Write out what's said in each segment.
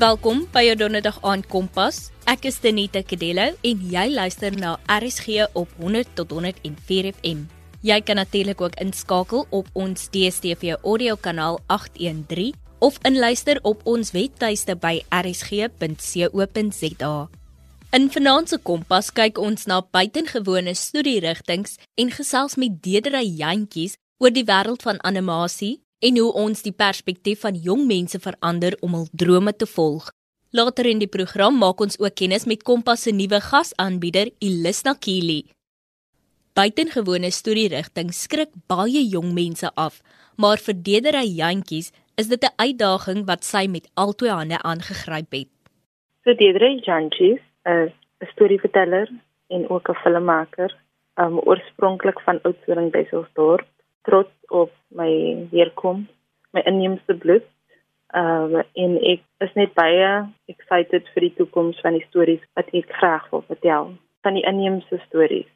Welkom by jou Donderdag aand Kompas. Ek is Denita Kadello en jy luister na RSG op 100 tot 104 FM. Jy kan natuurlik ook inskakel op ons DStv audio kanaal 813 of inluister op ons webtuiste by rsg.co.za. In Vanaand se Kompas kyk ons na buitengewone studierigtinge en gesels met Dedery Jantjies oor die wêreld van animasie en hoe ons die perspektief van jong mense verander om hul drome te volg. Later in die program maak ons ook kennis met Kompas se nuwe gasaanbieder, Elisna Keely. Buitengewone studierigting skrik baie jong mense af, maar vir Dedery Jantjies is dit 'n uitdaging wat sy met albei hande aangegryp het. So Dedery Jantjies is 'n storieverteller en ook 'n filmmaker, um oorspronklik van Oudtshoorn, Duiselsdorp trots op my herkom, my inheemse bloed. Ehm uh, en ek is net baie excited vir die toekoms van die stories wat ek graag wil vertel, van die inheemse stories.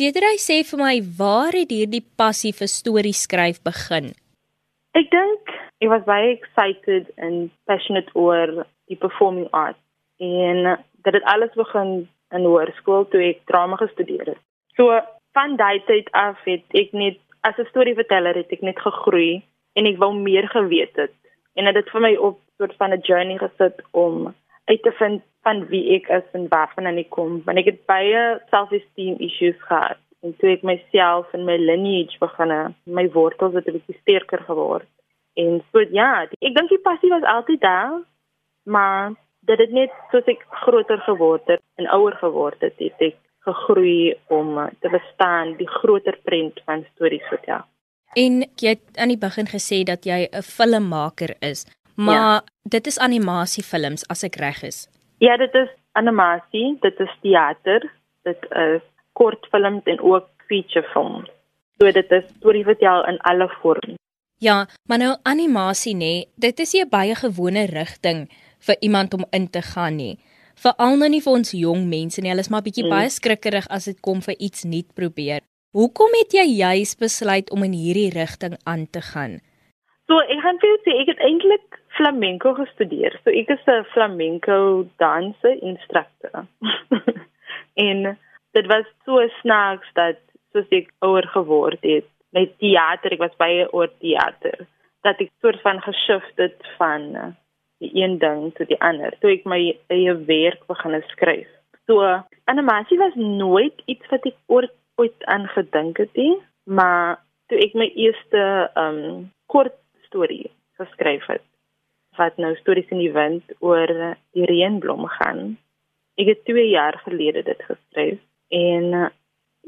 Dedery sê vir my, waar het hierdie passie vir storie skryf begin? Ek dink ek was baie excited and passionate oor die performing arts en dat dit alles begin in hoërskool toe ek drama gestudeer het. So van daai tyd af het ek net as 'n storieverteller het ek net gegroei en ek wou meer geweet het. En dit het vir my op soort van 'n journey gesit om uit te vind van wie ek is en waarvan ek kom. Want ek het baie self-esteem issues gehad. En toe ek myself en my lineage begin, my wortels het 'n bietjie sterker geword. En so ja, ek dink die passie was altyd daar, maar dit het net soos ek groter geword het en ouer geword het, het ek gegroei om eh, te bestaan die groter prent van stories vertel. En jy het aan die begin gesê dat jy 'n filmmaker is, maar ja. dit is animasiefilms as ek reg is. Ja, dit is animasie, dit is teater, dit is kortfilms en ook featurefilms. So dit is storie vertel in alle vorms. Ja, maar nou animasie nê, dit is 'n baie gewone rigting vir iemand om in te gaan nie veral nou nie vir ons jong mense nie. Hulle is maar bietjie mm. baie skrikkerig as dit kom vir iets nuut probeer. Hoekom het jy juis besluit om in hierdie rigting aan te gaan? So, ek gaan vir jou sê ek het eintlik flamenco gestudeer. So ek is 'n flamenco danser instrukteur. en dit was so snaaks dat soos ek ouer geword het met teater, ek was baie oor teater, dat ek soort van geshift het van die een ding tot die ander toe ek my eie werk begin skryf. So animasie was nooit iets wat ek ooit ooit aan gedink het nie, maar toe ek my eerste um kort storie geskryf het wat nou stories in die wind oor die reënblom gaan. Ek het 2 jaar gelede dit geskryf en uh,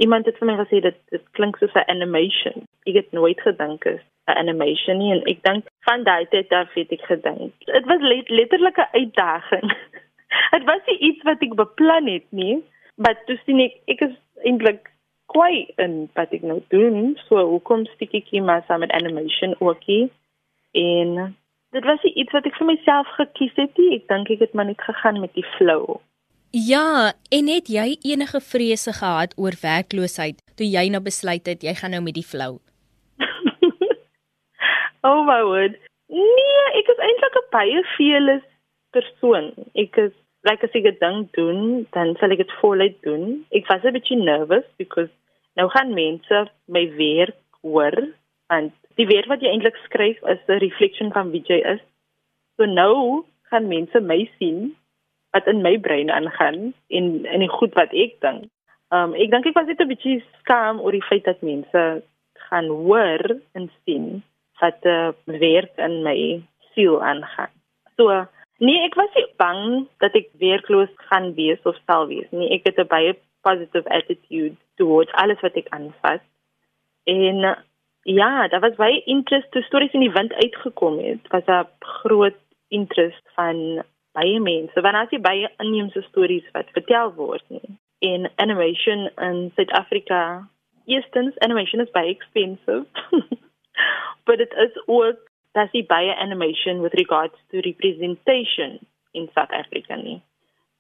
iemand het vir my gesê dit dit klink soos 'n animation. Ek het nooit gedink is 'n animation nie en ek dink van daai tyd af het ek gedink. Dit was let, letterlik 'n uitdaging. Dit was nie iets wat ek beplan het nie, maar toe sien ek ek is eintlik kwai in wat ek nou doen. So hoekom stiek ek hier maar saam met animation ookie? En dit was nie iets wat ek vir myself gekies het nie. Ek dink ek het maar net gegaan met die flow. Ja, en het jy enige vrese gehad oor werkloosheid toe jy nou besluit het jy gaan nou met die flow? Oh my word. Nee, ek is eintlik 'n baie fearless persoon. Ek is like as ek 'n ding doen, dan sal ek dit voluit doen. Ek was 'n bietjie nervous because nou gaan mense my werk hoor en die werk wat jy eintlik skryf is 'n reflection van wie jy is. So nou gaan mense my sien wat in my brein aangaan en en die goed wat ek dink. Um ek dink ek was net 'n bietjie skaam oor die feit dat mense gaan hoor en sien wat uh, werk in my siel aangaan. So, nee, ek was nie bang dat ek werkloos gaan wees of sal wees nie. Ek het 'n baie positive attitude towards alles wat ek aanvat. En uh, ja, daar was baie interest toe stories in die wind uitgekom het. Was 'n groot interest van baie mense. Want as jy baie inheemse stories wat vertel word nie in animation in Suid-Afrika, eerstens animation is baie expensive. but it is ook dat die baie animation with regards to representation in South Africa nie.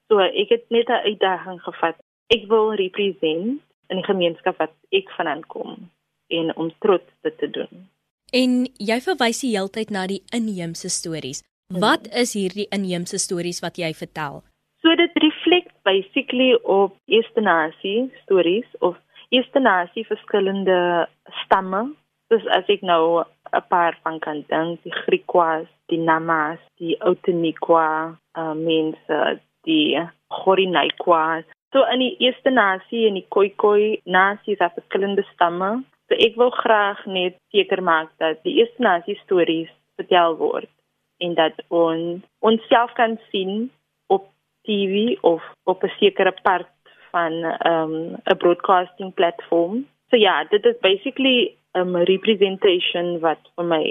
So ek het net 'n uitdaging gevat. Ek wil represent in die gemeenskap wat ek vandaan kom en om trots dit te doen. En jy verwys die heeltyd na die inheemse stories. Wat is hierdie inheemse stories wat jy vertel? So dit reflect basically op eerste nasie stories of eerste nasie verskillende stamme. Dus as ek nou 'n paar van kan dink, die Griekwas, die Namas, die Outeniqua, uh, mense, die Horinaikwa. So in die eerste nasie en die Khoikhoi nasie is daar verskillende stamme. So ek wil graag net seker maak dat die eerste nasie stories vertel word en dat ons onsself kan sien op TV of op 'n sekere part van 'n um, 'n broadcasting platform. So ja, dit is basically um, representation wat vir my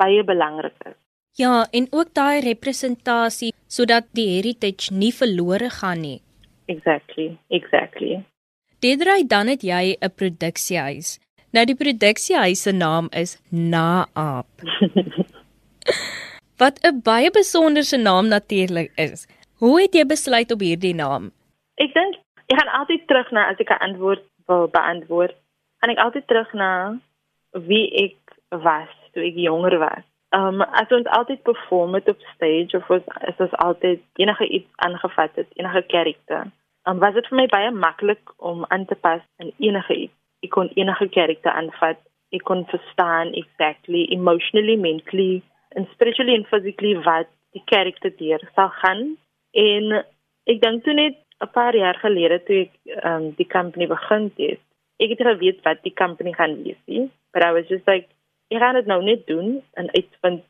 baie belangrik is. Ja, en ook daai representasie sodat die heritage nie verlore gaan nie. Exactly, exactly. Dedry dan het jy 'n produksiehuis. Nou die produksiehuis se naam is Naap. Wat 'n baie besonderse naam natuurlik is. Hoe het jy besluit op hierdie naam? Ek dink ek gaan altyd terug na as ek 'n antwoord wil beantwoord. En ek altyd terug na wie ek was toe ek jonger was. Um as ons altyd perform het op stage of was as ons altyd enige iets aangevat het, enige karakter. Um was dit vir my baie maklik om aan te pas in enige iets. Ek kon enige karakter aanvat. Ek kon verstaan exactly emotionally, mentally en spiritually en physically wat die karakter deur sal gaan en ek dink toe net 'n paar jaar gelede toe ek um, die company begin het ek het geweet wat die company gaan wees nie but i was just like ek gaan dit nou net doen en uitvind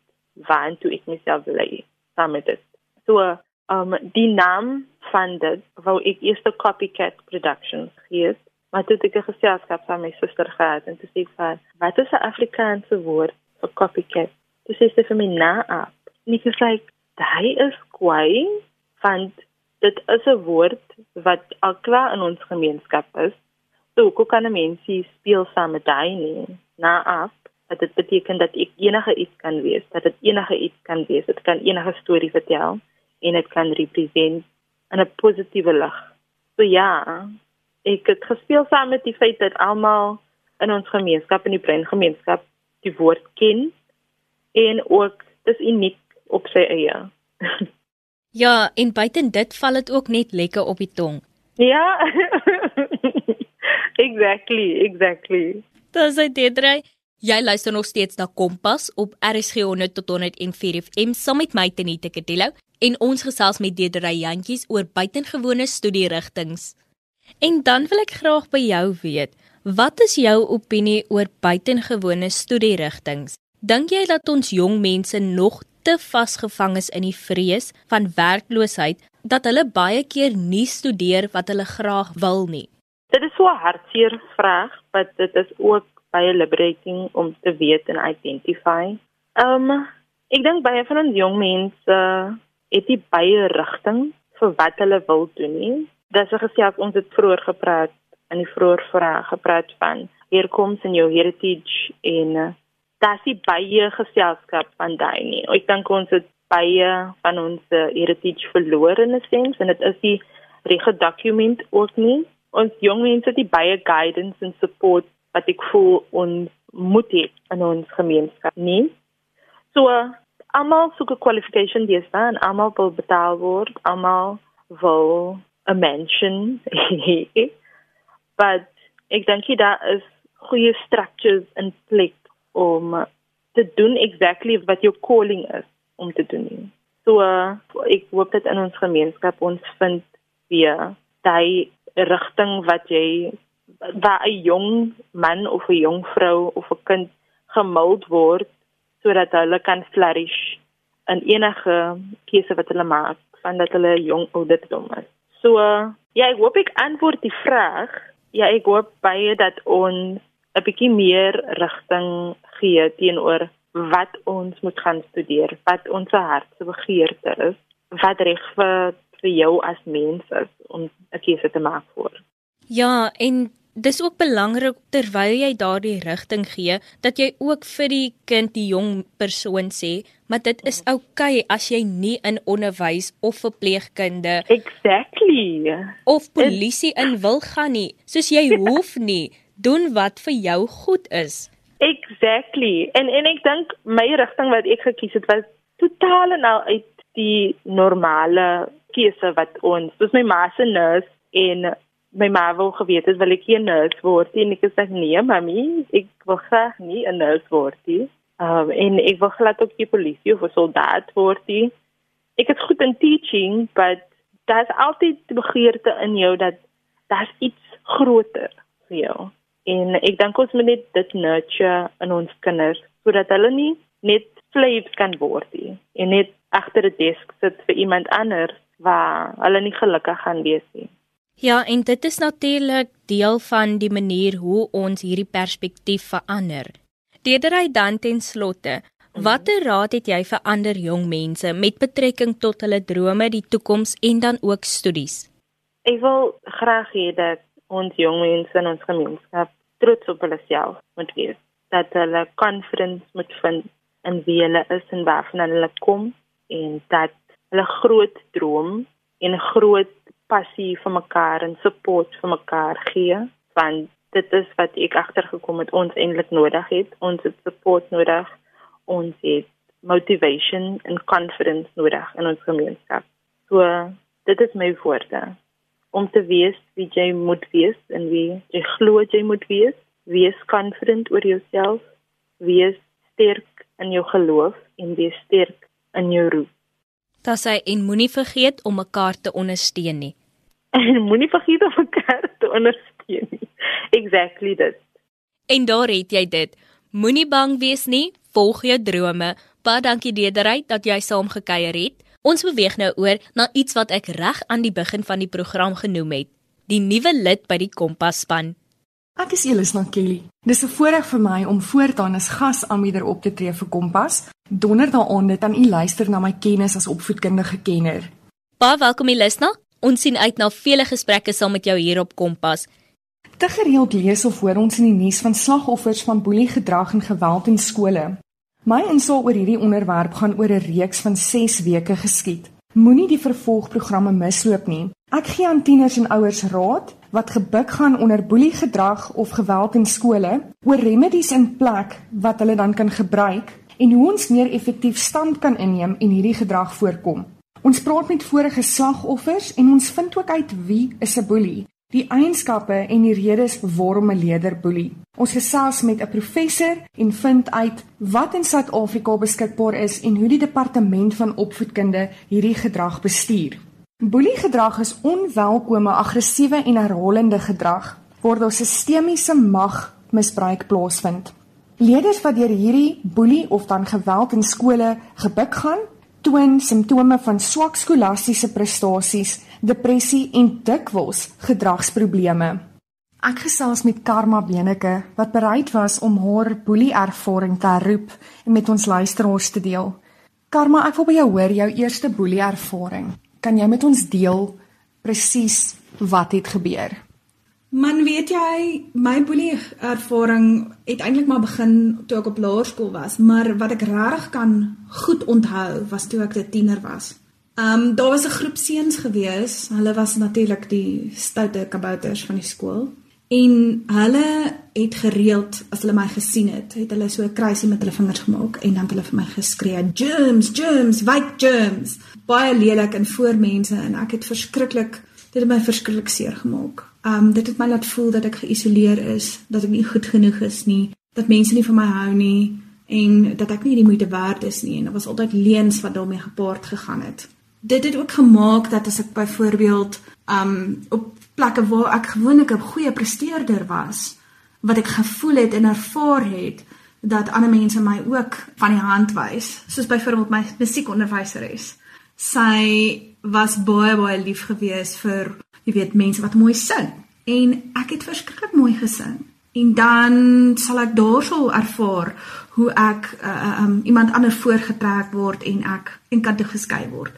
waar toe ek myself wil lê saam met dit so um die naam van dit wou ek eers 'n copycat productions gee maar toe ek 'n geselskap saam met my suster gehad en toe sê ek vir wat is 'n Afrikaanse woord vir copycat Toe sê sy vir my na op. Nik is like, "Daai is kwai." Want dit is 'n woord wat al klaar in ons gemeenskap is. So hoe kan 'n mens speel saam met daai nie? Na op. Dit beteken dat ek enige iets kan wees, dat dit enige iets kan wees. Dit kan enige storie vertel en dit kan represent in 'n positiewe lig. So ja, ek het gespeel saam met die feit dat almal in ons gemeenskap en die brein gemeenskap die woord ken en ook dis uniek op sy eie. ja, en buiten dit val dit ook net lekker op die tong. Ja. exactly, exactly. Dis dit reg. Jy luister nog steeds na Kompas op RSG 100 tot 104 FM saam met my Tenita Kadello en ons gesels met Dedrey Jantjies oor buitengewone studierigtinge. En dan wil ek graag by jou weet, wat is jou opinie oor buitengewone studierigtinge? Dink jy dat ons jong mense nog te vasgevang is in die vrees van werkloosheid dat hulle baie keer nie studeer wat hulle graag wil nie? Dit is so 'n hartseer vraag, maar dit is ook baie liberating om te weet en identify. Ehm um, ek dink baie van ons jong mense het nie baie rigting vir wat hulle wil doen nie. Dis gesê ons het vroeër gepraat in die vroeër vraag gepraat van herkoms en jou heritage en daar's nie baie geselskap van daai nie. Ek dink ons het baie van ons heritage verloor in 'n sin en dit is die rege dokument ook nie. Ons jong mense het die baie guidance en support wat ek voel ons moet hê in ons gemeenskap nie. So almal soek 'n qualification dis dan almal wil betaal word, almal wil 'n mansion. But ek dink jy daar is goeie structures in plek om te doen exactly wat jou calling is om te doen. So ek hoop dat in ons gemeenskap ons vind weer daai rigting wat jy waar 'n jong man of 'n jong vrou of 'n kind gemould word sodat hulle kan flourish in enige keuse wat hulle maak van dat hulle jong ouderdom is. So ja, ek hoop ek antwoord die vraag. Ja, ek hoop baie dat ons 'n bietjie meer rigting gee teenoor wat ons moet gaan studeer, wat ons hartse begeerte is, wat reg vir vir jou as mens is om 'n keuse te maak vir. Ja, en dis ook belangrik terwyl jy daardie rigting gee dat jy ook vir die kind, die jong persoon sê, maar dit is oukei okay as jy nie in onderwys of verpleegkunde Exactly. of polisie in wil gaan nie, soos jy hoef nie doen wat vir jou goed is. Exactly. En en ek dink my rigting wat ek gekies het was totaal en al uit die normale keuse wat ons, soos my ma se nurse en my ma wou geweet het wil ek nie 'n nurse word nie en ek sê nee mami, ek wil graag nie 'n nurse word nie. Um, en ek wil glad ook nie polisie of soldaat word nie. Ek is goed in teaching, but daar's altyd die begeerte in jou dat daar's iets groter vir jou. En ek dink ons moet net dit nurture in ons kinders sodat hulle nie net slaves kan word nie en net agter 'n desk sit vir iemand anders waar hulle nie gelukkig gaan wees nie. Ja, en dit is natuurlik deel van die manier hoe ons hierdie perspektief verander. Dedery dan ten slotte, watter raad het jy vir ander jong mense met betrekking tot hulle drome, die toekoms en dan ook studies? Ek wil graag hê dat ons jong mense in ons gemeenskap trots op hulle self moet wees, dat hulle confidence moet vind in wie hulle is en waarvan hulle kom en dat hulle groot droom en 'n groot passie vir mekaar en support vir mekaar gee want dit is wat ek agtergekom het ons eintlik nodig het. Ons het support nodig ons het motivation en confidence nodig in ons gemeenskap. So dit is my woorde. Om te wees wie jy moet wees en wie jy glo jy moet wees wees confident oor jouself wees sterk in jou geloof en wees sterk in jou roep Dat sy en moenie vergeet om mekaar te ondersteun nie. En moenie vergeet om mekaar te ondersteun nie. Exactly dit. En daar het jy dit. Moenie bang wees nie, volg jou drome. Baie dankie Dedery dat jy saam gekuier het. Ons beweeg nou oor na iets wat ek reg aan die begin van die program genoem het. Die nuwe lid by die Kompas span. Ek is Elisna Kelly. Dis 'n voorreg vir my om voortaan as gasaanbieder op te tree vir Kompas. Donderdag aand dit aan u luister na my kennis as opvoedkundige kenner. Baie welkom Elisna. Ons sien uit na vele gesprekke saam met jou hier op Kompas. Te gereeld lees of hoor ons in die nuus van slagoffers van boeliegedrag en geweld in skole. My insaag oor hierdie onderwerp gaan oor 'n reeks van 6 weke geskied. Moenie die vervolgprogramme misloop nie. Ek gee aan tieners en ouers raad wat gebuk gaan onder boeliegedrag of geweld in skole oor remedies in plek wat hulle dan kan gebruik en hoe ons meer effektief stand kan inneem en hierdie gedrag voorkom. Ons praat met vorige slagoffers en ons vind ook uit wie is 'n boelie, die eienskappe en die redes waarom 'n leier boelie. Ons gesels met 'n professor en vind uit wat in Suid-Afrika beskikbaar is en hoe die departement van opvoedkunde hierdie gedrag bestuur. Boeliegedrag is onwelkome, aggressiewe en herhalende gedrag waar daar sistemiese mag misbruik plaasvind. Leerders wat deur hierdie boelie of dan geweld in skole gebuk gaan, toon simptome van swak skolastiese prestasies, depressie en dikwels gedragsprobleme. Ek gesels met Karma Beneke wat bereid was om haar boelie-ervaring te herroep en met ons luisteraars te deel. Karma, ek wil by jou hoor jou eerste boelie-ervaring. Kan jy met ons deel presies wat het gebeur? Man, weet jy, my boelie ervaring het eintlik maar begin toe ek op laerskool was, maar wat ek regtig kan goed onthou was toe ek 'n tiener was. Um, daar was 'n groep seuns gewees. Hulle was natuurlik die stoute kabouters van die skool. En hulle het gereeld as hulle my gesien het, het hulle so 'n kruisie met hulle vingers gemaak en dan het hulle vir my geskree: "Germs, germs, white germs." Baie lelik in voor mense en ek het verskriklik dit het my verskriklik seer gemaak. Um dit het my laat voel dat ek geïsoleer is, dat ek nie goed genoeg is nie, dat mense nie van my hou nie en dat ek nie die moeite werd is nie en dit was altyd leuns wat daarmee gepaard gegaan het. Dit het ook gemaak dat as ek byvoorbeeld um op plekke waar ek gewoonlik 'n goeie presteerder was, wat ek gevoel het en ervaar het dat ander mense my ook van die hand wys, soos byvoorbeeld my musiekonderwyseres. Sy was baie baie lief gewees vir jy weet mense wat mooi sing. En ek het verskriklik mooi gesing. En dan sal ek daarso ervaar hoe ek uh, um, iemand anders voorgetrek word en ek en kan te geskei word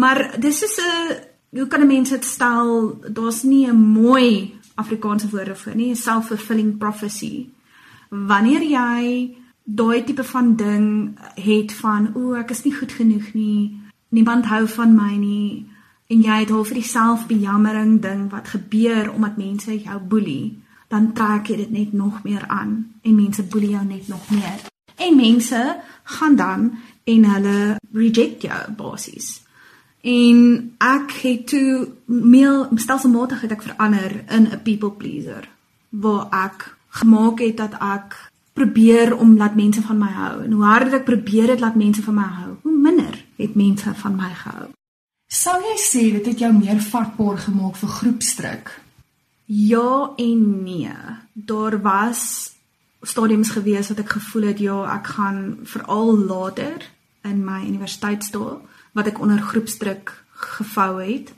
maar dis is 'n hoe kan 'n mens dit stel daar's nie 'n mooi Afrikaanse woord vir nie 'n self-fulfilling prophecy wanneer jy daai tipe van ding het van o ek is nie goed genoeg nie niemand hou van my nie en jy het al vir dieself bejammering ding wat gebeur omdat mense jou boelie, dan trek jy dit net nog meer aan en mense boelie jou net nog meer. En mense gaan dan en hulle reject jou basies. En ek het toe meer stelselmatig het ek verander in 'n people pleaser waar ek gemaak het dat ek probeer om laat mense van my hou. En hoe harder ek probeer het laat mense van my hou, hoe minder het mense van my gehou. Sou jy sê dit het jou meer vatbaar gemaak vir groepsdruk? Ja en nee. Daar was stadiums gewees wat ek gevoel het ja, ek gaan veral later in my universiteitsdae wat ek onder groepsdruk gevou het.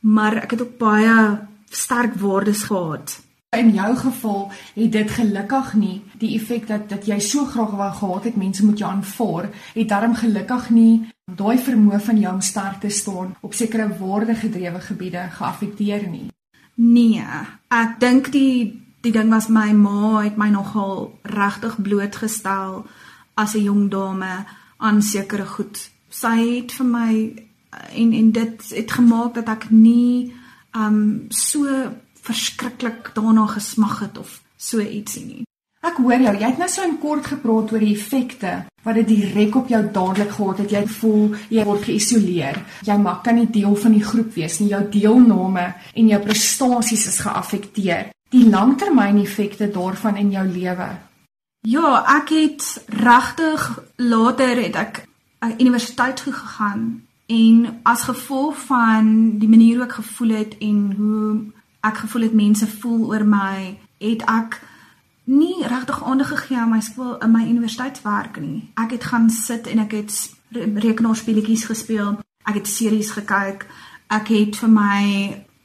Maar ek het ook baie sterk waardes gehad In jou geval het dit gelukkig nie die effek dat dat jy so graag wou gehad het mense moet jou aanvaar, het daarom gelukkig nie daai vermoë van jou om sterk te staan op sekere waardegedrewe gebiede geaffekteer nie. Nee, ek dink die die ding was my ma het my nogal regtig blootgestel as 'n jong dame aan sekere goed. Sy het vir my en en dit het gemaak dat ek nie um so verskriklik daarna gesmag het of so ietsie nie. Ek hoor jou, jy het nou so in kort gepraat oor die effekte wat dit direk op jou dadelik gehad het. Jy voel jy word geïsoleer. Jy mag kan nie deel van die groep wees nie. Jou deelname en jou prestasies is geaffekteer. Die langtermyneffekte daarvan in jou lewe. Ja, ek het regtig later het ek aan universiteit toe gegaan en as gevolg van die manier hoe ek gevoel het en hoe ek gevoel het mense voel oor my, het ek nie regtig aandag gegee aan my skool in my universiteitswerk nie. Ek het gaan sit en ek het rekenaarspeletjies gespeel. Ek het series gekyk. Ek het vir my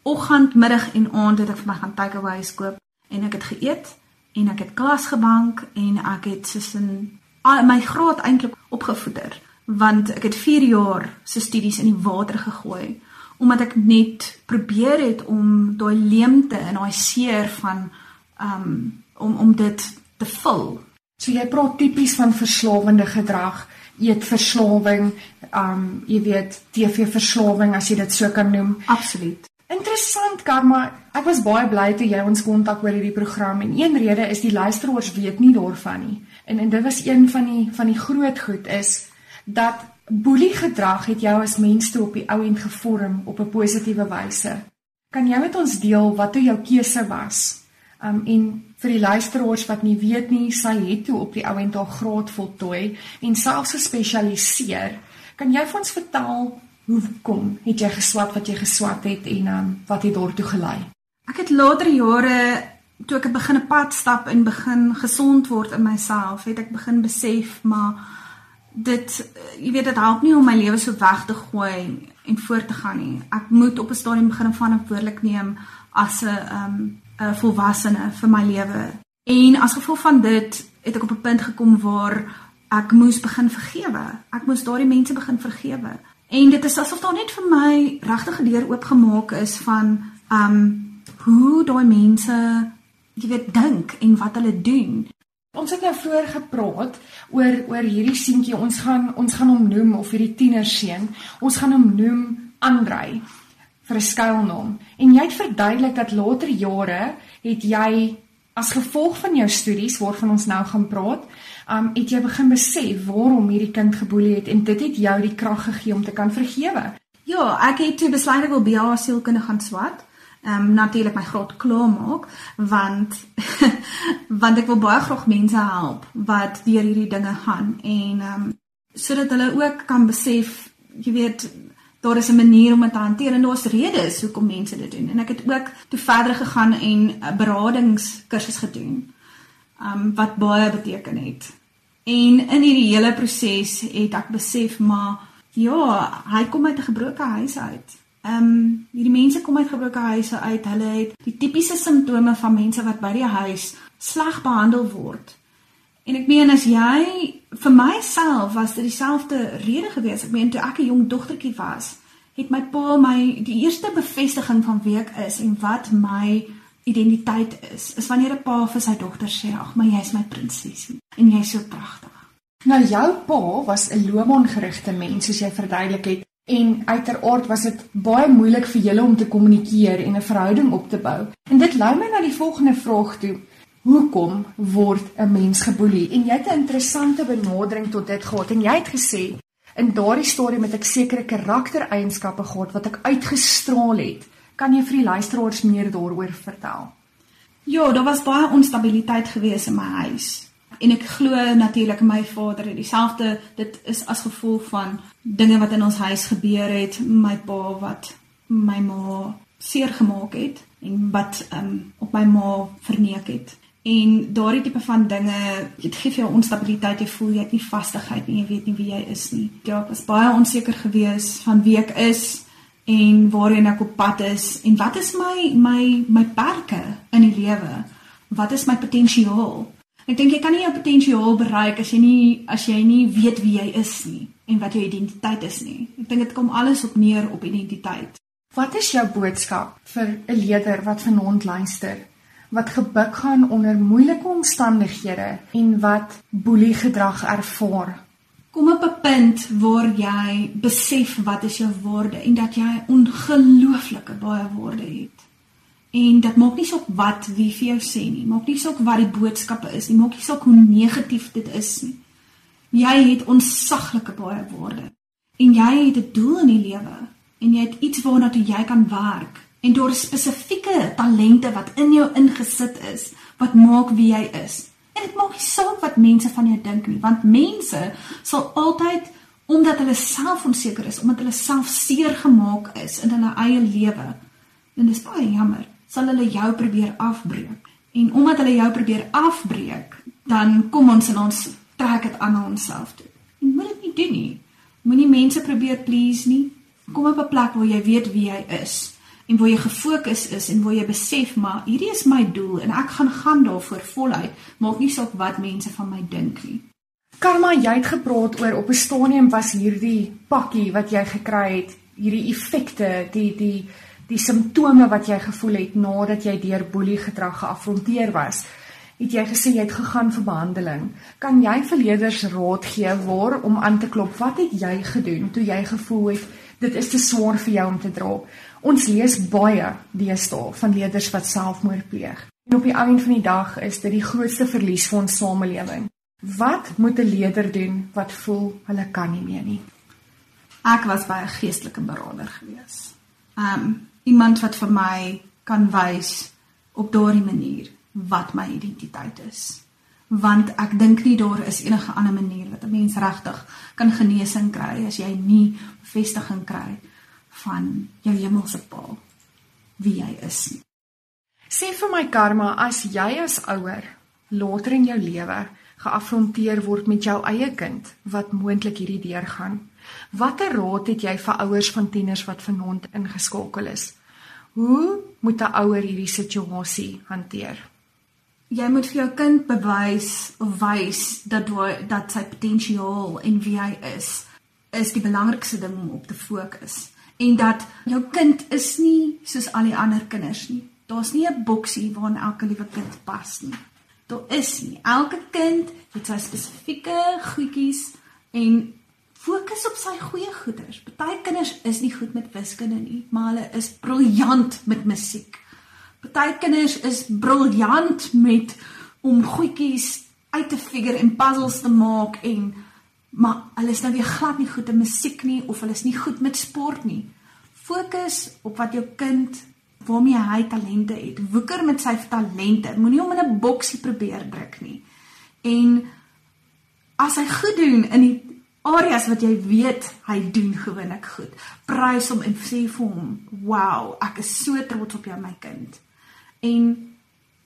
oggend, middag en aand het ek vir my gaan takeaways koop en ek het geëet en ek het klas gebank en ek het tussen my graad eintlik opgevoeder want ek het 4 jaar se studies in die water gegooi omdat ek net probeer het om daai leemte en daai seer van um om om dit te vul. So jy praat tipies van verslawende gedrag, eetverslawing, um jy weet TV verslawing as jy dit so kan noem. Absoluut. Interessant Karma, ek was baie bly toe jy ons kontak oor hierdie program en een rede is die luisteraars weet nie daarvan nie. En en dit was een van die van die groot goed is dat Boelie gedrag het jou as mens toe op die ou end gevorm op 'n positiewe wyse. Kan jy met ons deel wat toe jou keuse was? Um en vir die luisteraars wat nie weet nie, sy het toe op die ou end haar graad voltooi en selfs gespesialiseer. Kan jy vir ons vertel hoe kom het jy geswat wat jy geswat het en um wat het daartoe gelei? Ek het later jare toe ek begin 'n pad stap en begin gesond word in myself, het ek begin besef maar dit jy weet dit help nie om my lewe so weg te gooi en voort te gaan nie. Ek moet op 'n stadium begin verantwoordelik neem as 'n um 'n volwassene vir my lewe. En as gevolg van dit het ek op 'n punt gekom waar ek moes begin vergewe. Ek moes daardie mense begin vergewe. En dit is asof daar net vir my regtig 'n deur oopgemaak is van um hoe daai mense jy weet dink en wat hulle doen. Ons het nou vroeër gepraat oor oor hierdie seentjie. Ons gaan ons gaan hom noem of hierdie tienerseun. Ons gaan hom noem Andrei vir 'n skuilnaam. En jy het verduidelik dat later jare het jy as gevolg van jou studies waarvan ons nou gaan praat, um het jy begin besef waarom hierdie kind geboelie het en dit het jou die krag gegee om te kan vergewe. Ja, ek het toe besluit ek wil BA sielkunde gaan swat ehm um, natuurlik my graad klaar maak want want ek wil baie graag mense help wat deur hierdie dinge gaan en ehm um, sodat hulle ook kan besef jy weet daar is 'n manier om dit te hanteer en daar's redes hoekom mense dit doen en ek het ook toe verder gegaan en 'n beradingskursus gedoen um, wat baie beteken het en in hierdie hele proses het ek besef maar ja hy kom uit 'n gebroke huis uit um, hierdie mense kom uit gebroke huise uit. Hulle het die tipiese simptome van mense wat by die huis sleg behandel word. En ek meen as jy vir myself was dit dieselfde rede gewees. Ek meen toe ek 'n jong dogtertjie was, het my pa my die eerste bevestiging van wie ek is en wat my identiteit is. Is wanneer 'n pa vir sy dogter sê: "Ag, maar jy's my prinses en jy's so pragtig." Nou jou pa was 'n loopbaangerigte mens soos jy verduidelik het. En uiteraard was dit baie moeilik vir julle om te kommunikeer en 'n verhouding op te bou. En dit lei my na die volgende vraag toe. Hoekom word 'n mens geboelie? En jy het 'n interessante benadering tot dit gehad en jy het gesê in daardie stadium het ek sekere karaktereienskappe gehad wat ek uitgestraal het. Kan jy vir die luisteraars meer daaroor vertel? Ja, daar was baie onstabiliteit gewees in my huis. En ek glo natuurlik my vader het dieselfde dit is as gevolg van dinge wat in ons huis gebeur het, my pa wat my ma seer gemaak het en wat um, op my ma verneek het. En daardie tipe van dinge, dit gee vir jou onstabiliteit, jy voel jy het nie vastigheid nie, jy weet nie wie jy is nie. Ja, ek was baie onseker gewees van wie ek is en waarheen ek op pad is en wat is my my my perke in die lewe? Wat is my potensiaal? Ek dink jy kan nie jou potensiaal bereik as jy nie as jy nie weet wie jy is nie en wat jou identiteit is nie. Ek dink dit kom alles op neer op identiteit. Wat is jou boodskap vir 'n leier wat vanaand luister? Wat gebuk gaan onder moeilike omstandighede en wat boelie gedrag ervaar. Kom op 'n punt waar jy besef wat is jou waarde en dat jy ongelooflike baie waarde het. En dit maak nie saak wat wie vir jou sê nie, maak nie saak wat die boodskappe is nie, maak nie saak hoe negatief dit is nie. Jy het onsaglike baie waarde. En jy het 'n doel in die lewe en jy het iets waarna toe jy kan werk en is spesifieke talente wat in jou ingesit is wat maak wie jy is. En dit maak nie saak wat mense van jou dink nie, want mense sal altyd omdat hulle self onseker is, omdat hulle self seer gemaak is in hulle eie lewe. En dis baie jammer, sal hulle jou probeer afbreek. En omdat hulle jou probeer afbreek, dan kom ons en ons trek dit aan onsself toe. Jy moet dit nie doen nie. Moenie mense probeer please nie. Kom op 'n plek waar jy weet wie jy is en waar jy gefokus is en waar jy besef maar hierdie is my doel en ek gaan gaan daarvoor voluit maak nie saak wat mense van my dink nie. Karma, jy het gepraat oor op 'n stadium was hierdie pakkie wat jy gekry het, hierdie effekte, die die die simptome wat jy gevoel het nadat jy deur boelie gedrag geafronteer was. Het jy gesê jy het gegaan vir behandeling? Kan jy vir leerders raad gee waar om aan te klop? Wat het jy gedoen toe jy gevoel het dit is te swaar vir jou om te dra? Ons lees baie deesdae van leerders wat selfmoord pleeg. En op die einde van die dag is dit die grootste verlies vir ons samelewing. Wat moet 'n leier doen wat voel hulle kan nie meer nie? Ek was by 'n geestelike beraader gewees. Um iemand wat vir my kan wys op daardie manier wat my identiteit is. Want ek dink nie daar is enige ander manier wat 'n mens regtig kan genesing kry as jy nie bevestiging kry nie van jou hemelse Pa wie jy is. Sê vir my Karma, as jy as ouer later in jou lewe geafronteer word met jou eie kind wat moontlik hierdie deurgaan, watter raad het jy vir ouers van tieners wat vanaand ingeskakel is? Hoe moet 'n ouer hierdie situasie hanteer? Jy moet vir jou kind bewys of wys dat dat sy potensiaal en wie hy is is die belangrikste ding om op te fokus en dat jou kind is nie soos al die ander kinders nie. Daar's nie 'n boksie waarin elke liewe kind pas nie. Daar is nie. Elke kind het sy spesifieke goedjies en fokus op sy goeie goeders. Party kinders is nie goed met wiskunde nie, maar hulle is briljant met musiek. Party kinders is briljant met om goedjies uit te figure en puzzles te maak en maar hulle is nou weer glad nie goed in musiek nie of hulle is nie goed met sport nie. Fokus op wat jou kind waarmee hy talente het. Woeker met sy talente. Moenie hom in 'n boksie probeer druk nie. En as hy goed doen in die areas wat jy weet hy doen gewoonlik goed, prys hom en sê vir hom, "Wow, ek is so trots op jou my kind." En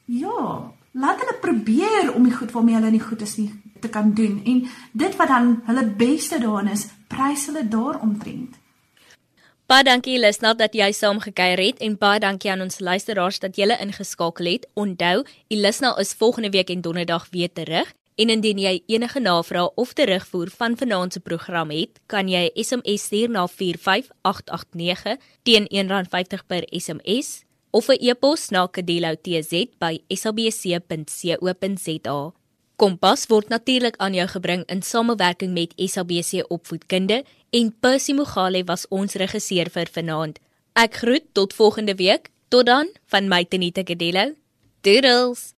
ja, laat hulle probeer om die goed waarmee hulle nie goed is nie te kan doen en dit wat dan hulle beste daarin is, prys hulle daaromtrent. Baie dankie Lisna dat jy saam gekuier het en baie dankie aan ons luisteraars dat julle ingeskakel het. Onthou, Elisna is volgende week en donderdag weer terug. En indien jy enige navrae of terugvoer van vanaand se program het, kan jy SMS stuur na 45889 teen R1.50 per SMS of 'n e-pos na kadelo@sabc.co.za. Kompas word natuurlik aan jou gebring in samewerking met SABC Opvoedkunde en Percy Mogale was ons regisseur vir vanaand. Ek groet tot volgende week. Tot dan van my Tenita Kadelo. Doodles.